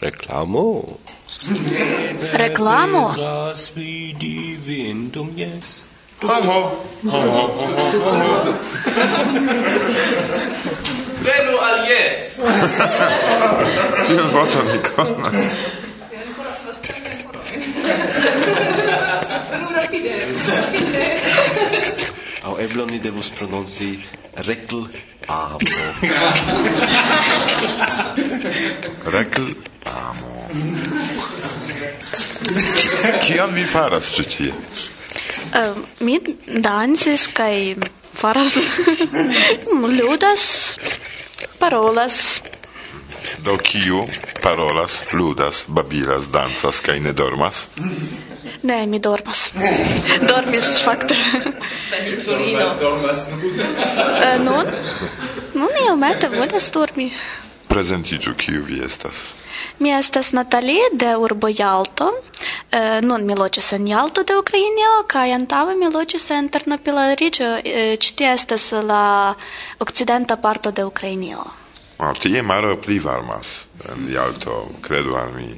Reklamo. Reklamo. Das wie die Windung jetzt. Hoho. Hoho. Hoho. Venu al jes. Tiun vorton mi konas. Au eble ni devus prononci rekl amo. rekl Kion vi faras ĉi tie? Uh, mi dancis kaj faras ludas, parolas. Do kiu parolas, ludas, babilas, dancas kaj ne dormas? Ne, mi dormas. Dormis fakte. Dormas. uh, nun? Nun iomete volas dormi. Prezentiĝu, kiu vi estas? Mi estas Natalie de urbo Jalto. Eh, nun mi loĝas en Jalto de Ukrainio kaj antaŭe mi loĝis en Ternopilariĝo. Eh, ĉi tie estas la okcidenta parto de Ukrainio. Ah, tie maro pli varmas en Jalto, kredu al mi.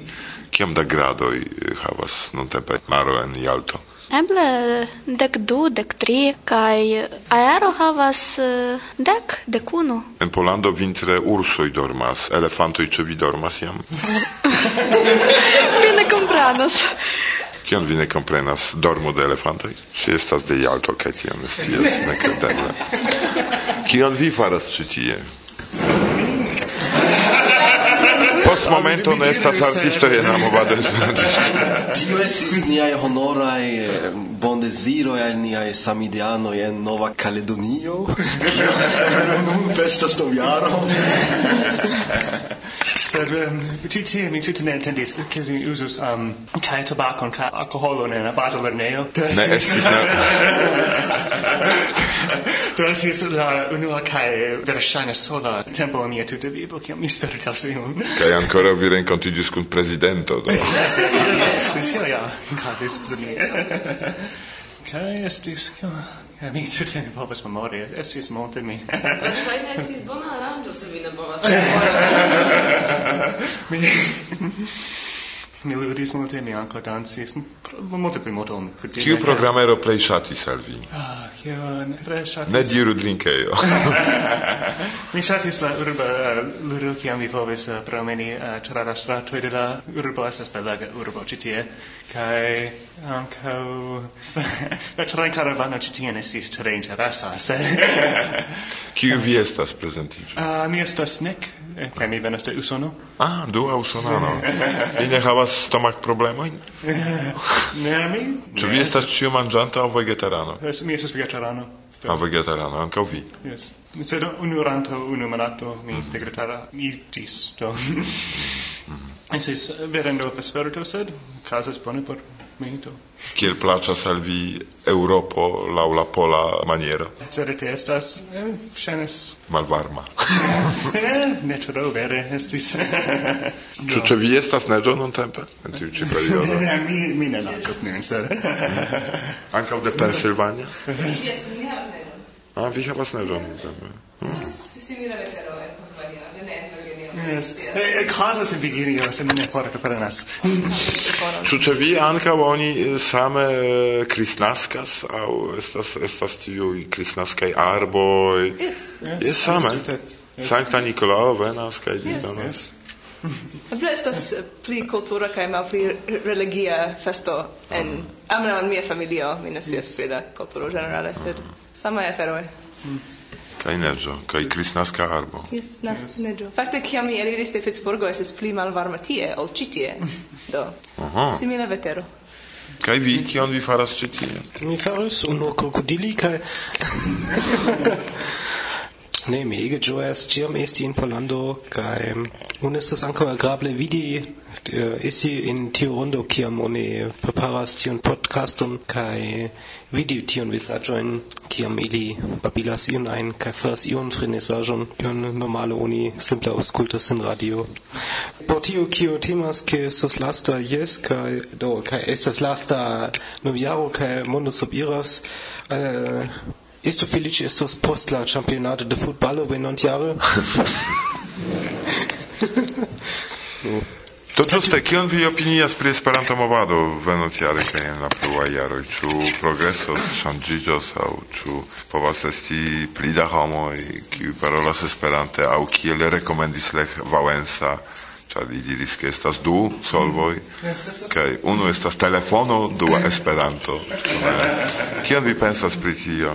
Kiom da gradoj eh, havas nuntempe maro en Jalto? eble dek du, dek tri, kaj aero havas eh, dek, dek unu. En Polando vintre ursoj dormas, elefantoj ĉu vi dormas jam? mi ne komprenas. Kion vi ne komprenas? Dormo de elefantoj? Ŝi estas de Jalto kaj tion scias nekredeble. Kion vi faras ĉi tie? post momento ne estas artisto en la movado esperantisto. Tio estis niaj honoraj eh, bondeziroj al niaj samideanoj en Nova Kaledonio. Nun festas novjaro. sed um, ĉi tie mi tute ne entendis ke mi uzus um, kaj tabakon kaj alkoholon en baza lerneo Ne estis Do estis la unua kaj verŝajne sola tempo en mia tuta vivo kiam mi spertas iun. Kaj ankoraŭ vi renkontiĝis kun prezidento do. Yes, yes, yes. ja, kadis mi. Kaj estis Ja, mi tute ne povas memori, estis multe mi. Verŝajne estis bona aranĝo, se vi ne povas memori mi mi ludis multe mi anco dancis molte pli moton Kiu programero plej ŝatis al vi? Ah, kio ne ŝatis. Ne diru drinkejo. mi ŝatis la urba ludo kiam vi povis eh, promeni eh, ĉe la stratoj de la urbo estas belega urbo ĉi tie. Kai ankaŭ la tren karavano ĉi tien estis tre interesa, sed... Kiu vi estas prezentiĝu? ah mi estas Nick, eh, kaj mi venas de Usono. Ah, dua usonano. vi ne havas stomak problemojn? ne, mi... Ĉu vi estas ĉiu manĝanto aŭ vegetarano? Eh, es, mi estas vegetarano. Ah, vegetarano, ankaŭ vi? Yes. Sed unu ranto, unu monato, mi mm -hmm. vegetara iĝis, do... Mhm. Esis verendo vesperto, sed casas bone por minuto. Kiel placas al vi Europo laŭ la pola maniero? Certe estas, eh, ŝajnas... Malvarma. Eh, ne tro vere estis. Ĉu ĉe vi estas neĝo nuntempe? En tiu ĉi periodo? mi, mi ne naĝas nun, sed... Ankaŭ de Pensilvania? Yes, mi havas neĝon. Ah, vi havas neĝon nuntempe. Simila vetero en Pensilvania, ne Yes. Eh, eh casas in Vigilio se ne porta per nas. Ĉu ĉe vi ankaŭ oni eh, same eh, kristnaskas aŭ estas estas tiuj kristnaskaj arboj? Yes. Yes, same. Sankta Nikolao venas kaj li donas. Eble estas pli kultura kaj malpli religia festo en mm. almenaŭ en mia familio, mi ne scias pri la kulturo ĝenerale, sed samaj aferoj. Mm. Kaj neĝo, kaj kristnaska arbo. Kristnaska yes. neĝo. Fakte, kiam mi eliris de Pittsburgho estis pli malvarma tie, ol ĉi tie. Do, Aha. simila vetero. Kaj vi, kion vi faras ĉi tie? Mi faris unu krokodili kaj... Ne, mi ege gioias ciam esti in Pollando, cae un estes anco agrable. Vidi äh, esti in tiu rondo ciam oni preparas tion podcaston, cae vidi tion visagioin ciam ili babilas ion ein, cae faras ion frenesagion, ion normale oni simple auscultas in radio. Por tio, kio temas, ke estes lasta yes, kai, do, kai estes lasta noviaro, cae mondo sub iras, äh, Estu felice estos post la campionato de futbalo To Do ĝuste kion vi opinias pri Esperanto movado venontjare kaj en la pluaj jaroj? Ĉu progresos, ŝanĝiĝos aŭ ĉu povas esti pli da homoj kiuj parolas Esperante aŭ kiel rekomendis Lech Wałęsa ĉar li diris ke estas du solvoj kaj unu estas telefono, dua Esperanto. Kion vi pensas pri tio?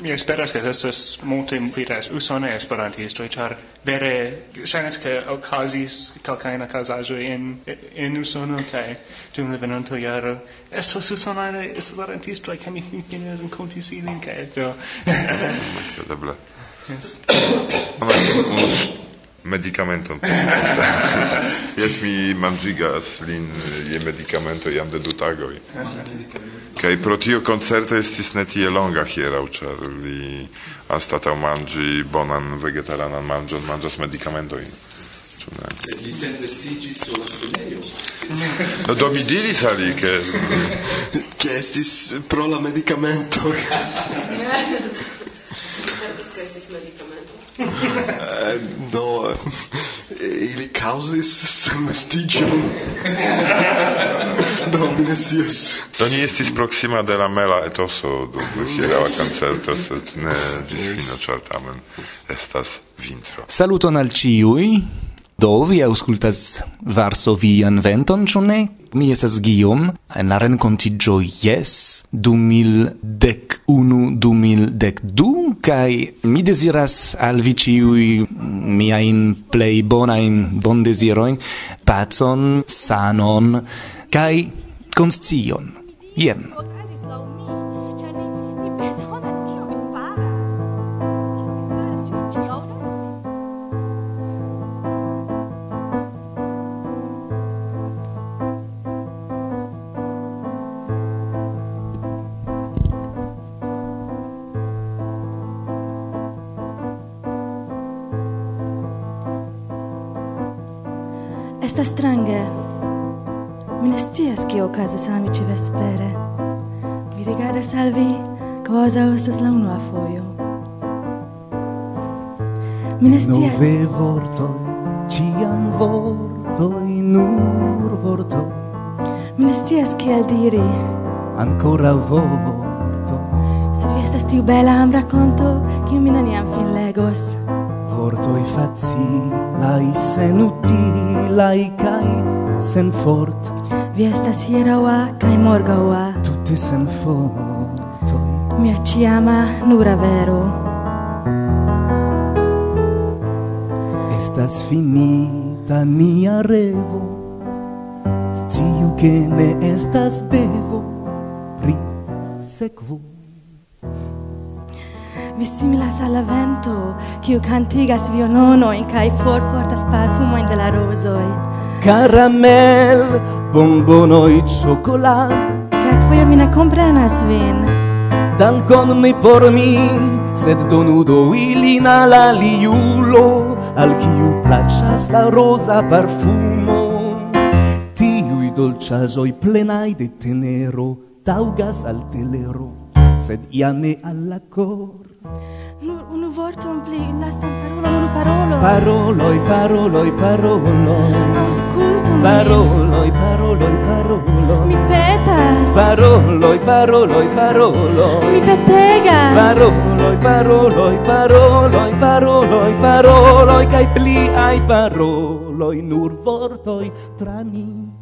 mi esperas che estas multe vidas usone esperantistoj char vere ŝajnas ke okazis calcaina casaggio in, in usono kaj dum la venonta jaro. Estas usone esperantistoj kaj mi finfine renkontis ilin kaj do kredeble medicamenton. Jes mi manĝigas lin je medicamento jam de du tagoj. Kaj pro tio koncerto estis ne tie longa hieraŭ, ĉar li anstataŭ manĝi bonan vegetaranan manĝon, manĝas medicamentojn. Li senvestiĝis sur la scenejo. No do mi diris al li, ke... Ke estis pro la medicamento. Certas ke estis medicamento. do ili causis senvestigion do mi ne scias do ni estis proxima de la mela etoso do hieraŭa koncerto sed ne ĝis fino ĉar tamen estas vintro. Saluton al ciui Do, vi auscultas Varsovian venton, ĉu ne? Mi esas Guillaume, en la rencontigio Yes 2011-2012, kaj mi desiras al vi ciui miain plei bonain bon desiroin, pacon, sanon kai konscion. Jen. estas strange. Mi ne scias kio okazas al mi vespere. Mi rigardas al vi kvazaŭ estas la unua fojo. Mi ne scias. Nove vortoj, ĉiam vortoj, nur vortoj. Mi ne scias kiel diri. Ancora vorto. Sed vi estas tiu bela amra kiu mi neniam fin legos. Vortoi facilai, sen utilai, kai sen fort. Vi estas kai morga wa Tutte sen fortoi. Mia ciama nura vero. Estas finita mia revo, sciu che ne estas devo, Ri sequo mi similas al la vento, kiu cantigas violonoin kaj forportas parfumojn de la rozoj. Karamel, bombonoj, ĉokolad. Kelkfoje mi ne komprenas vin. Dankon ne por mi, sed donu do ilin al aliulo, al kiu placas la rosa parfumo. Tiui dolĉaĵoj plenai de tenero taugas al telero, sed ia ne al cor. Nur unu vorton pli, lastan parolon, unu parolon. Paroloi, paroloi, paroloi. Auscultami. Paroloi, paroloi, paroloi. Mi petas. Paroloi, paroloi, paroloi. Mi petegas. Paroloi, paroloi, paroloi, paroloi, paroloi, kai pli ai paroloi, nur vortoi trani.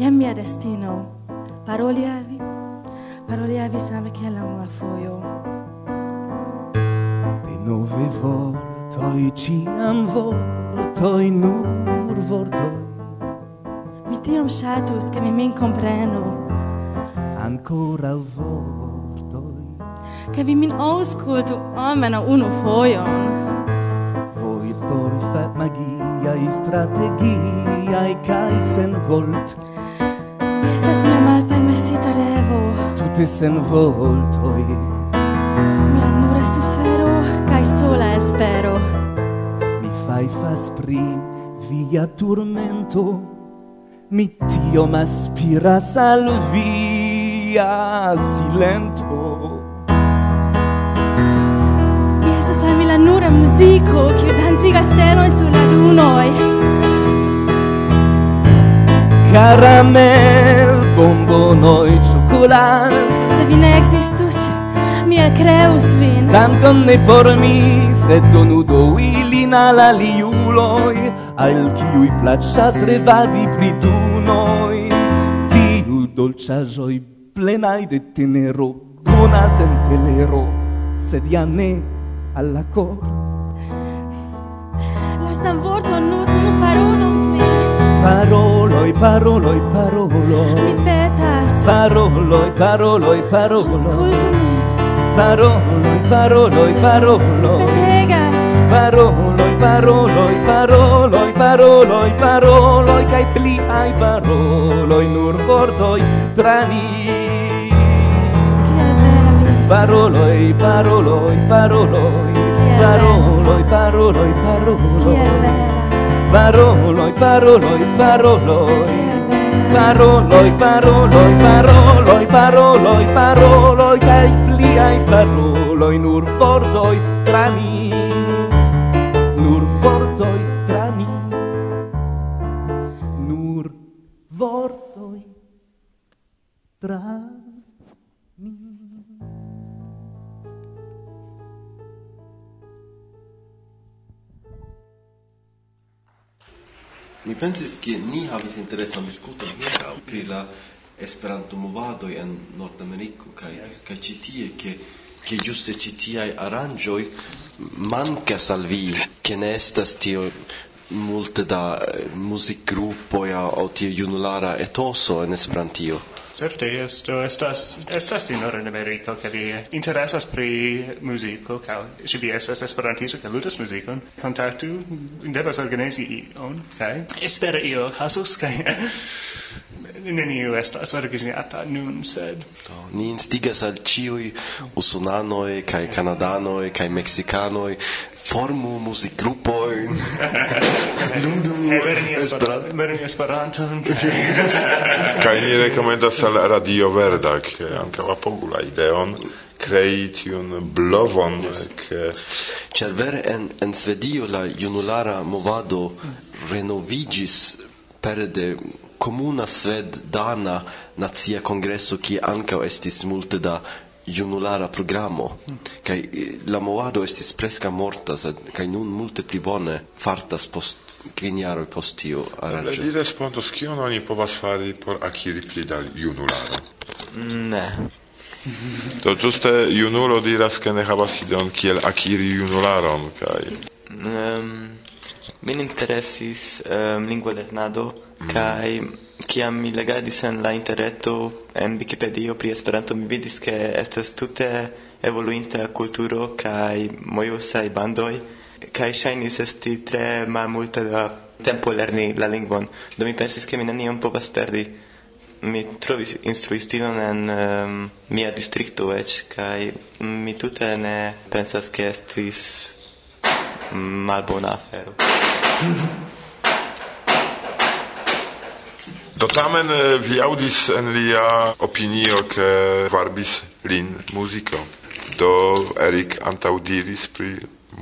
Jen mia destino, paroli al vi, paroli al vi same che la una foio. De nove vortoi, ciam vortoi, nur vortoi. Mi tiam shatus, che mi min compreno. Ancora vortoi. Che vi min auscultu, almeno unu foion. Voi por fat magia, strategia, e caisen volt. mortis en voltoi. Mia nura sufero cae sola espero. Mi fai fas pri via turmento. Mi tiom aspiras al via silento. Mi esas ami la nura musico Ciu danzigas teroin sur la dunoi Caramel bombonoi ĉokolad Se vi ne existus, mi kreus vin Dankon ne por mi, sed donu do ilin al aliuloi, Al kiuj plaĉas revadi pri dunoj Tiu dolĉaĵoj plenai de tenero Bonas en telero, sed ja ne alla cor. kor Lastan vorton nur unu parolon pli Parol paroloi paroloi paroloi. Mi petas. Paroloi paroloi paroloi. Ascoltami. Paroloi paroloi paroloi. Mi petegas. Paroloi paroloi paroloi paroloi paroloi. Kai pli ai paroloi nur vortoi trani. Paroloi, paroloi, paroloi, paroloi, paroloi, paroloi. Che bella paroloi, paroloi, paroloi, paroloi, paroloi, paroloi, paroloi, paroloi, kai pliai paroloi, nur vortoi tra ni, nur vortoi tra ni, nur vortoi tra ni. Mi pensis che ni havis interesan diskuton hieraŭ pri la Esperanto-movadoj en Nordameriko kaj kaj ĉi tie ke ke ĝuste ĉi tiaj aranĝoj mankas al vi ke ne estas tio multe da eh, muzikgrupoj aŭ tio junulara etoso en Esperantio. Certe esto estas estas sinora in america che vi interesas pri muziko ca si vi estas esperantisto ke ludas muzikon kontaktu devas organizi ion kaj espero io casus kai neniu estas organizata nun sed do ni instigas al ĉiuj usonanoj kaj kanadanoj kaj meksikanoj formu muzikgrupojn ludu lerni Esperanton. Kaj ni rekomendas al Radio Verda ke ankaŭ apogula ideon crei tiun blovon che ĉar vere en en Svedio la junulara movado renovigis pere de comuna sved-dana nazia congresso kie ankaŭ estis multe da junulara programo. Kaj eh, la movado estis preskaŭ morta sed kaj nun multe pli bone fartas post kvin jaroj post tiu aranĝo. li respondos kion oni povas fari por akiri pli da junularo mm, ne. Do ĝuste junulo diras ke ne havas ideon kiel akiri junularon kaj um, min interesis um, lingua lernado kai kiam mi legadis en la interreto en Wikipedio pri Esperanto mi vidis ke estas tute evoluinta kulturo kaj mojusaj bandoj kaj ŝajnis esti tre malmulte da tempo lerni la lingvon. Do mi pensis ke mi nenion povas perdi. Mi trovis instruistinon en um, mia distrikto eĉ kaj mi tute ne pensas ke estis malbona afero. Do tamen vi audis en lia opinio ke varbis lin muziko. Do Erik antaŭdiris pri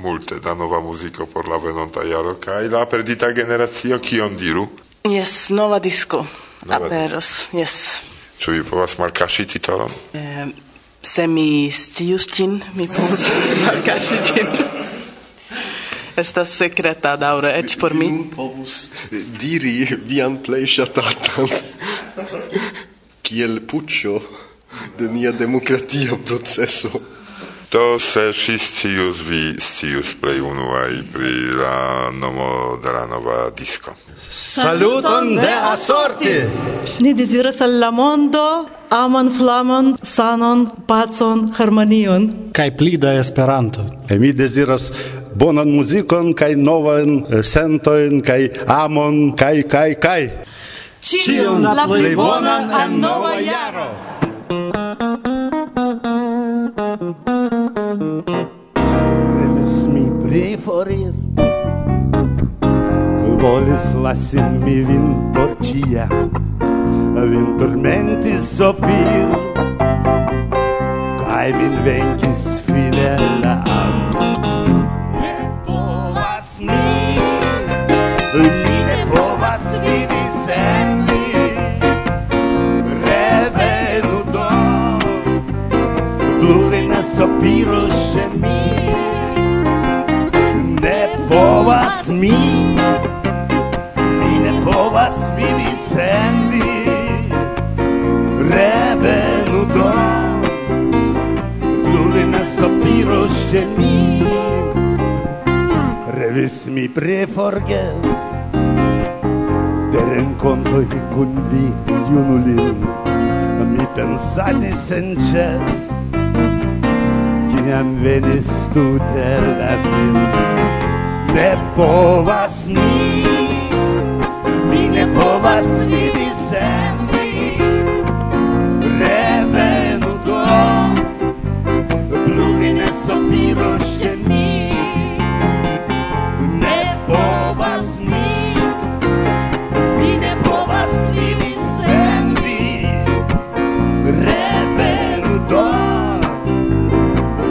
multe da nova muziko por la venonta jaro kaj la perdita generacio kion diru? Jes, nova disko aperos, jes. Ĉu vi povas malkaŝi titolon? Eh, se mi scius ĝin, mi povus malkaŝi ĝin estas sekreta daŭre eĉ por mi. Nun povus eh, diri vian plej ŝatatan kiel puĉo de nia demokratia processo. Do se ŝi scius vi scius plej unuaj pri la nomo de la nova disco. Saluton de asorti! Ni deziras al la mondo amon flamon, sanon, pacon, harmonion. Kaj pli da Esperanto. E mi deziras bonan muzikon kaj novajn eh, sentojn kaj amon kaj kaj kaj. Ĉion la plej bonan en nova jaro. Revis mi preforir Volis lasi mi vin por cia Vin turmentis sopir Kai min venkis mi. Mi ne povas vivi sen vi. Rebelu do Pluvi ne sopiro še mi. Revis mi preforges De rencontoi cun vi junulin Mi pensadis sen ces. Ciam venis tu la fin ne povas mi mi ne povas vivi sen vi. Revenu do pluvi ne sopiros ĉe mi. Ne povas mi mi ne povas vivi sen vi. Revenu do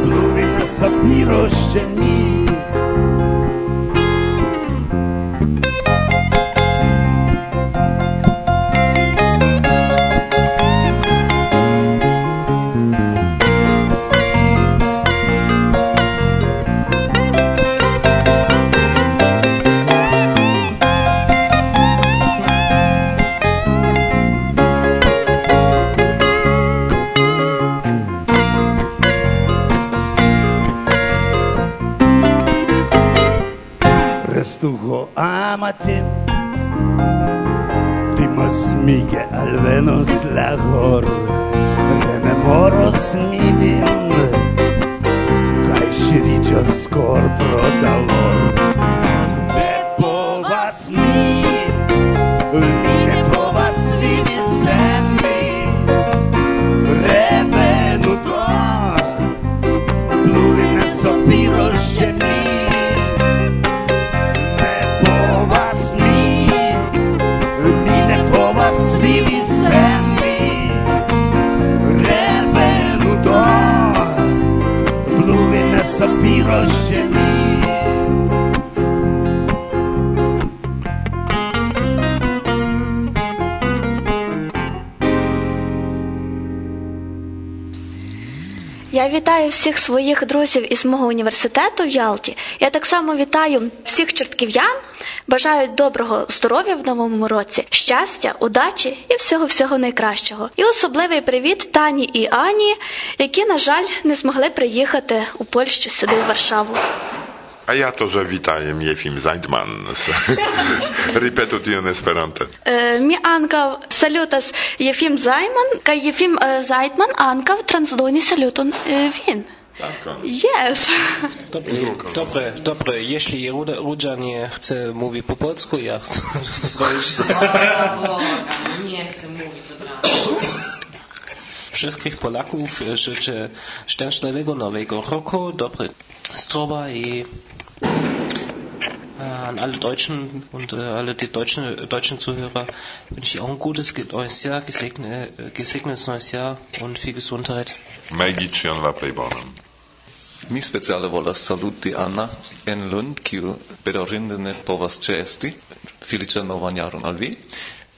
pluvi ne sopiros ĉe mi. Dio amati Timas mige alvenos la hor Rememoros mi vin Kai ŝiriĝos kor pro dolor us. Я вітаю всіх своїх друзів із мого університету в Ялті. Я так само вітаю всіх чортків'ян. Бажаю доброго здоров'я в новому році, щастя, удачі і всього всього найкращого. І особливий привіт Тані і Ані, які, на жаль, не змогли приїхати у Польщу сюди, у Варшаву. A ja to, że witanjem Jefim Zajdman. Ripetu tion Esperante. E, mi ankaŭ salutas Jefim Zajman kaj Jefim e, Zajdman ankaŭ transdoni saluton e, vin. Yes. Dobre, dobre, dobre. Jeśli Rudzia nie chce mówić po polsku, ja chcę zrobić. Nie chcę mówić od wszystkich Polaków życzę szczęśliwego nowego roku, dobry zdrowia i an alle Deutschen und äh, alle die deutschen, deutschen Zuhörer wünsche ich auch ein gutes neues Jahr, gesegne, äh, gesegnetes neues Jahr und viel Gesundheit. Mi speciale volas saluti Anna en Lund, kiu bedaŭrinde ne povas ĉeesti. Feliĉan novan jaron al vi.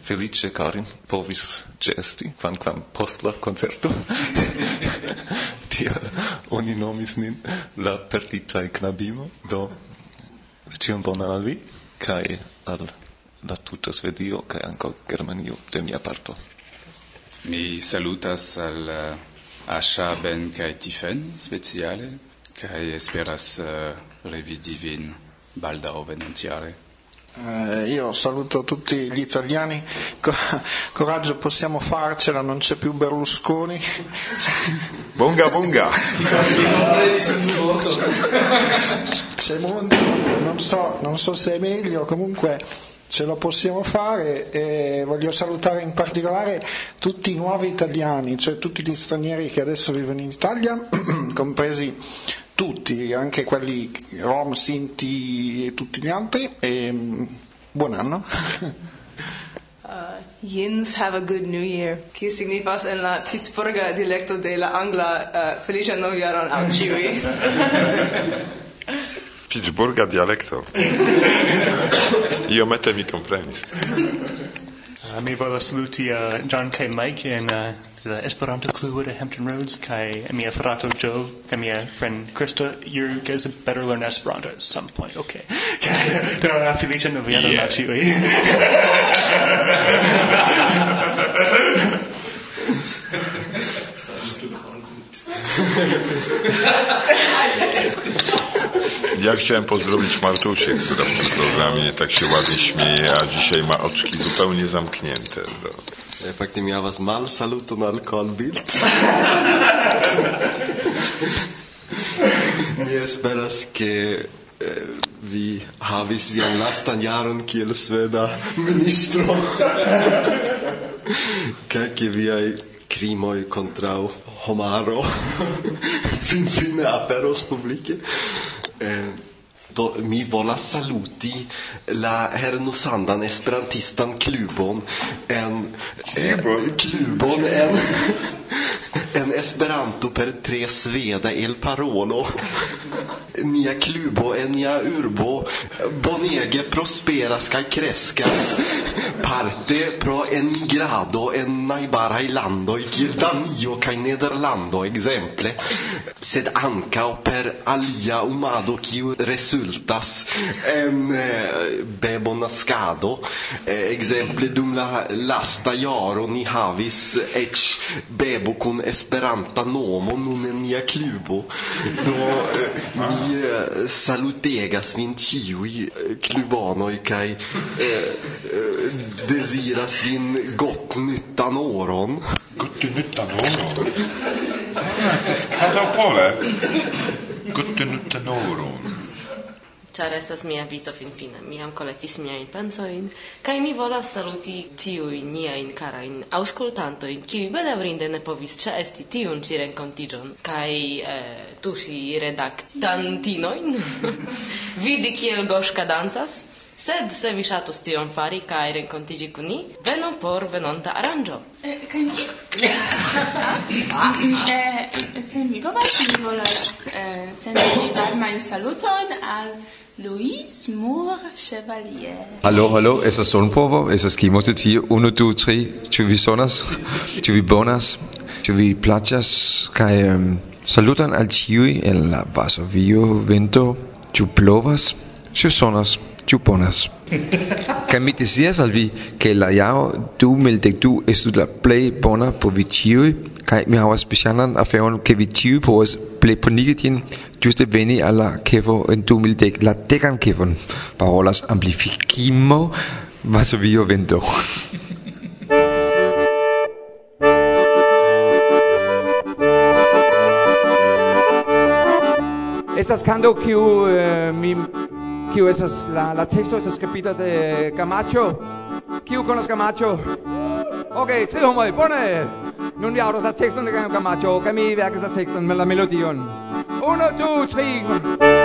Felice Karin povis ĉeesti, kvankam post la koncerto. tial oni nomis nin la perditaj knabino, do ĉion bonan al vi kaj al la tuta Svedio kaj ankaŭ Germanio de mia parto. Mi salutas al eh, Asha Ben kaj Tifen speciale kaj esperas uh, revidi vin baldaŭ venontjare. Eh, io saluto tutti gli italiani, Co- coraggio possiamo farcela, non c'è più Berlusconi. Bunga bunga! C'è mondo, non so, non so se è meglio, comunque ce lo possiamo fare e voglio salutare in particolare tutti i nuovi italiani, cioè tutti gli stranieri che adesso vivono in Italia, compresi tutti, anche quelli Rom, Sinti e tutti gli altri. E, mm, buon anno. Uh, Yins have a good new year. Kiu signifas en la Pittsburgha dialecto de la angla uh, felicia noviaron al ciui. Pittsburgha dialecto. Iomete mi comprenis. Uh, mi volas saluti uh, John K. Mike in uh, the Esperanto Club at Hampton Roads, kai mia frato Joe, kai mia friend Krista. You guys had better learn Esperanto at some point, okay? Do uh, felice novia yeah. naciui. Sounds. Ja chciałem pozdrowić Martusię, która w tym programie tak się ładnie śmieje, a dzisiaj ma oczki zupełnie zamknięte. No. Eh, Fakti mi havas mal saluton al Carl Bildt. mi esperas ke eh, vi havis vian lastan jaron kiel sveda ministro. Kaj ke viaj krimoj kontraŭ homaro fin fine aperos publike. and do mi volas saluti la hernusandan esperantistan klubon en klubon, klubon en en esperanto per tre sveda el parolo. Nia klubo en nia urbo bonege prosperas kaj kreskas. Parte pro emigrado en najbaraj landoj kiel Danio kaj Nederlando ekzemple. Sed ankaŭ per alia umado kiu insultas. en eh, bebonaskado eh, ekzemple dum la lasta jaro ni havis eĉ bebo kun esperanta nomo nun en nia klubo do eh, mi eh, salutegas vin ĉiuj eh, klubanoj kaj eh, eh, desiras vin gott nyttan åron Gott nyttan åron? Ah, estas casa pole. Gott nyttan åron. ĉar estas mia vizo finfine. Mi jam kolektis miajn pensojn, kaj mi volas saluti ĉiujn niajn karajn aŭskultantojn, kiuj bedaŭrinde ne povis ĉeesti tiun ĉi renkontiĝon kaj eh, tuŝi redaktantinojn, vidi kiel Goŝka dancas. Sed se vi ŝatus tion fari kaj renkontiĝi kun ni, venu por venonta aranĝo. Eh, kaj mi... Eh, se mi povas, mi volas eh, sendi varmajn saluton al Louis Moore Chevalier. Hallo, hallo, estas sonpovo, estas Kimo de tie, unu, du, tri, ĉu vi sonas, ĉu vi bonas, ĉu vi plaĉas, kaj um, salutan al ĉiuj en la Vasovio vento, ĉu plovas, ĉu sonas ciu ponas. Kaj mi deziras al vi, ke la jaro 2012 estu la plej bona por vi ĉiuj, kaj mi havas specialan aferon, ke vi ĉiuj povas plej ĝin ĝuste veni al la kefo en 2010, la dekan kefon. Parolas amplifikimo Varsovio vento. Estas kando kiu uh, mi ¿Qué esas, la, la texto, esas capitas de Camacho? ¿Qué con los Camacho? Ok, tre hummer, pone. Nun vi avslutter teksten, det kan Camacho. Kan vi værkes af teksten med melodien? Under to, tre.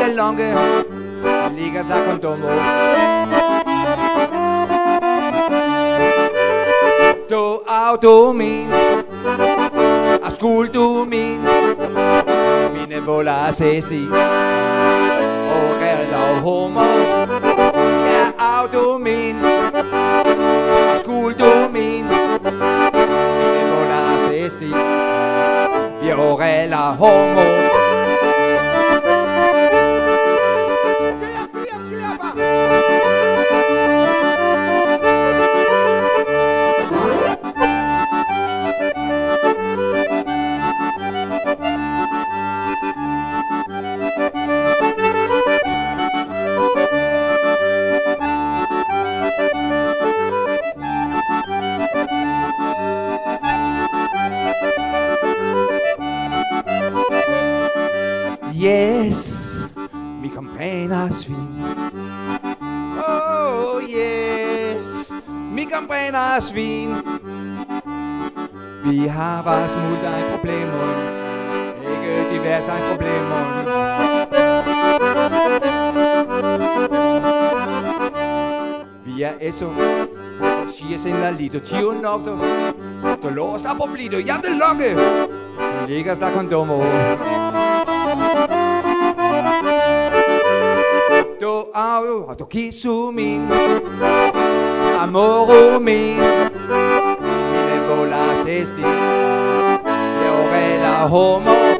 de longe ligas la condomo. Do auto mi ascoltu mi mi ne volas esti o che la homo che auto mi ascoltu mi mi ne volas esti vi ore la homo. eso. Si es en la lito tío no to to lo está poblido ya de longe llegas da con domo a to kisu mi amor o mi y le volas esti le ore la homo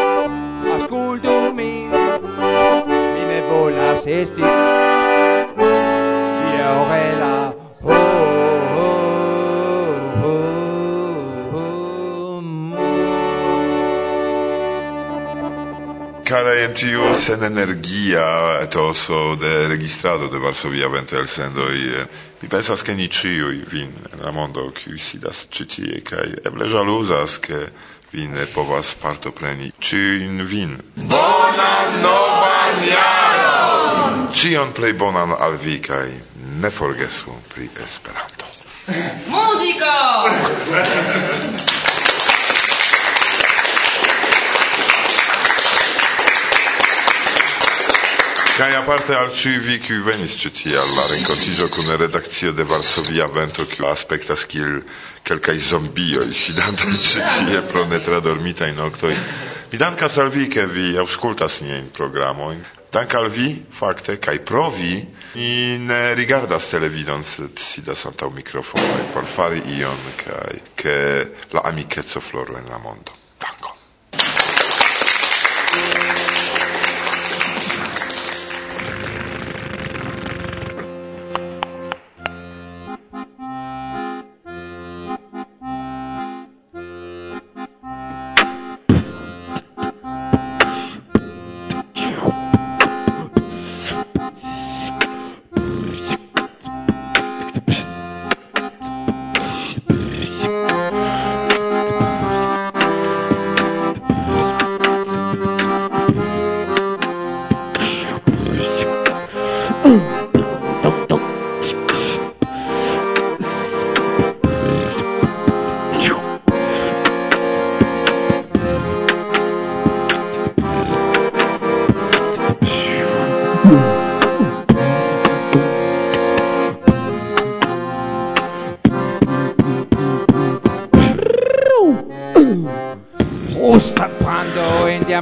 esti via orela oh, oh, oh, oh Cara je tiu sen energia eh, etoso de registrado de Varsovia vento el sendoj eh, mi pensas che ni ĉiuj vin en la mondo kiuj sidas ĉi tie kaj eble ĵaluzas ke vi ne povas partopreni in vin. Bonan novan jaron! Cion plei bonan al vi kai ne forgesu pri Esperanto. Muziko! Kaj aparte al ĉiuj vi kiuj venis ĉi tie al la renkontiĝo redakcio de Varsovia Vento kiu aspektas kiel kelkaj zombioj sidantaj ĉi e pro netradormitaj noktoj. Vi dankas al vi, ke vi aŭskultas niajn programojn. Dank al vi, fakte, kaj pro vi, mi ne rigardas televidon, sed sidas antaŭ mikrofonoj por fari ion kaj ke la amikeco floru en la mondo. Dankon.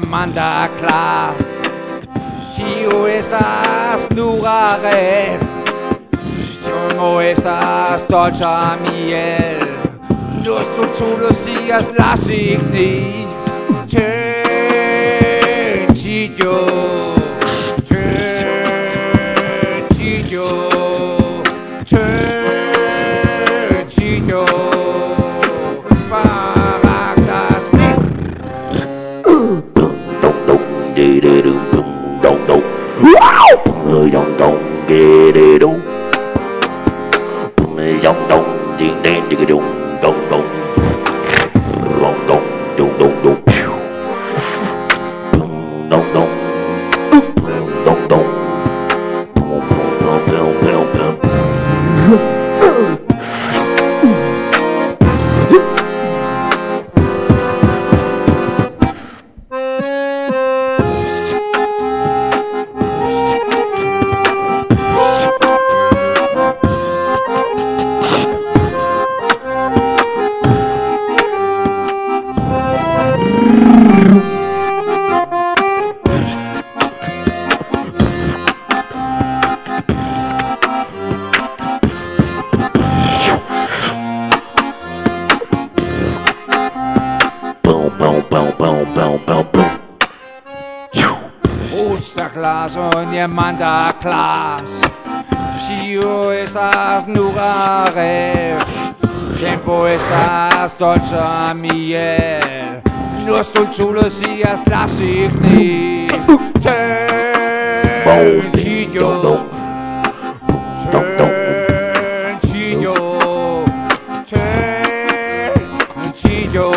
manda klar. Tio estas nura red. Tiongo estas dolĉa miel. Eh. Nur stultulo sias la signi. Ĉe ĉi đi đi đúng dòng đồng điện đen đi đùng đùng đùng desnudaré. Eh. Tiempo estás dolce miel, nuestro chulo sigas la signi. Sencillo, sencillo, sencillo,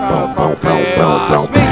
no comprendas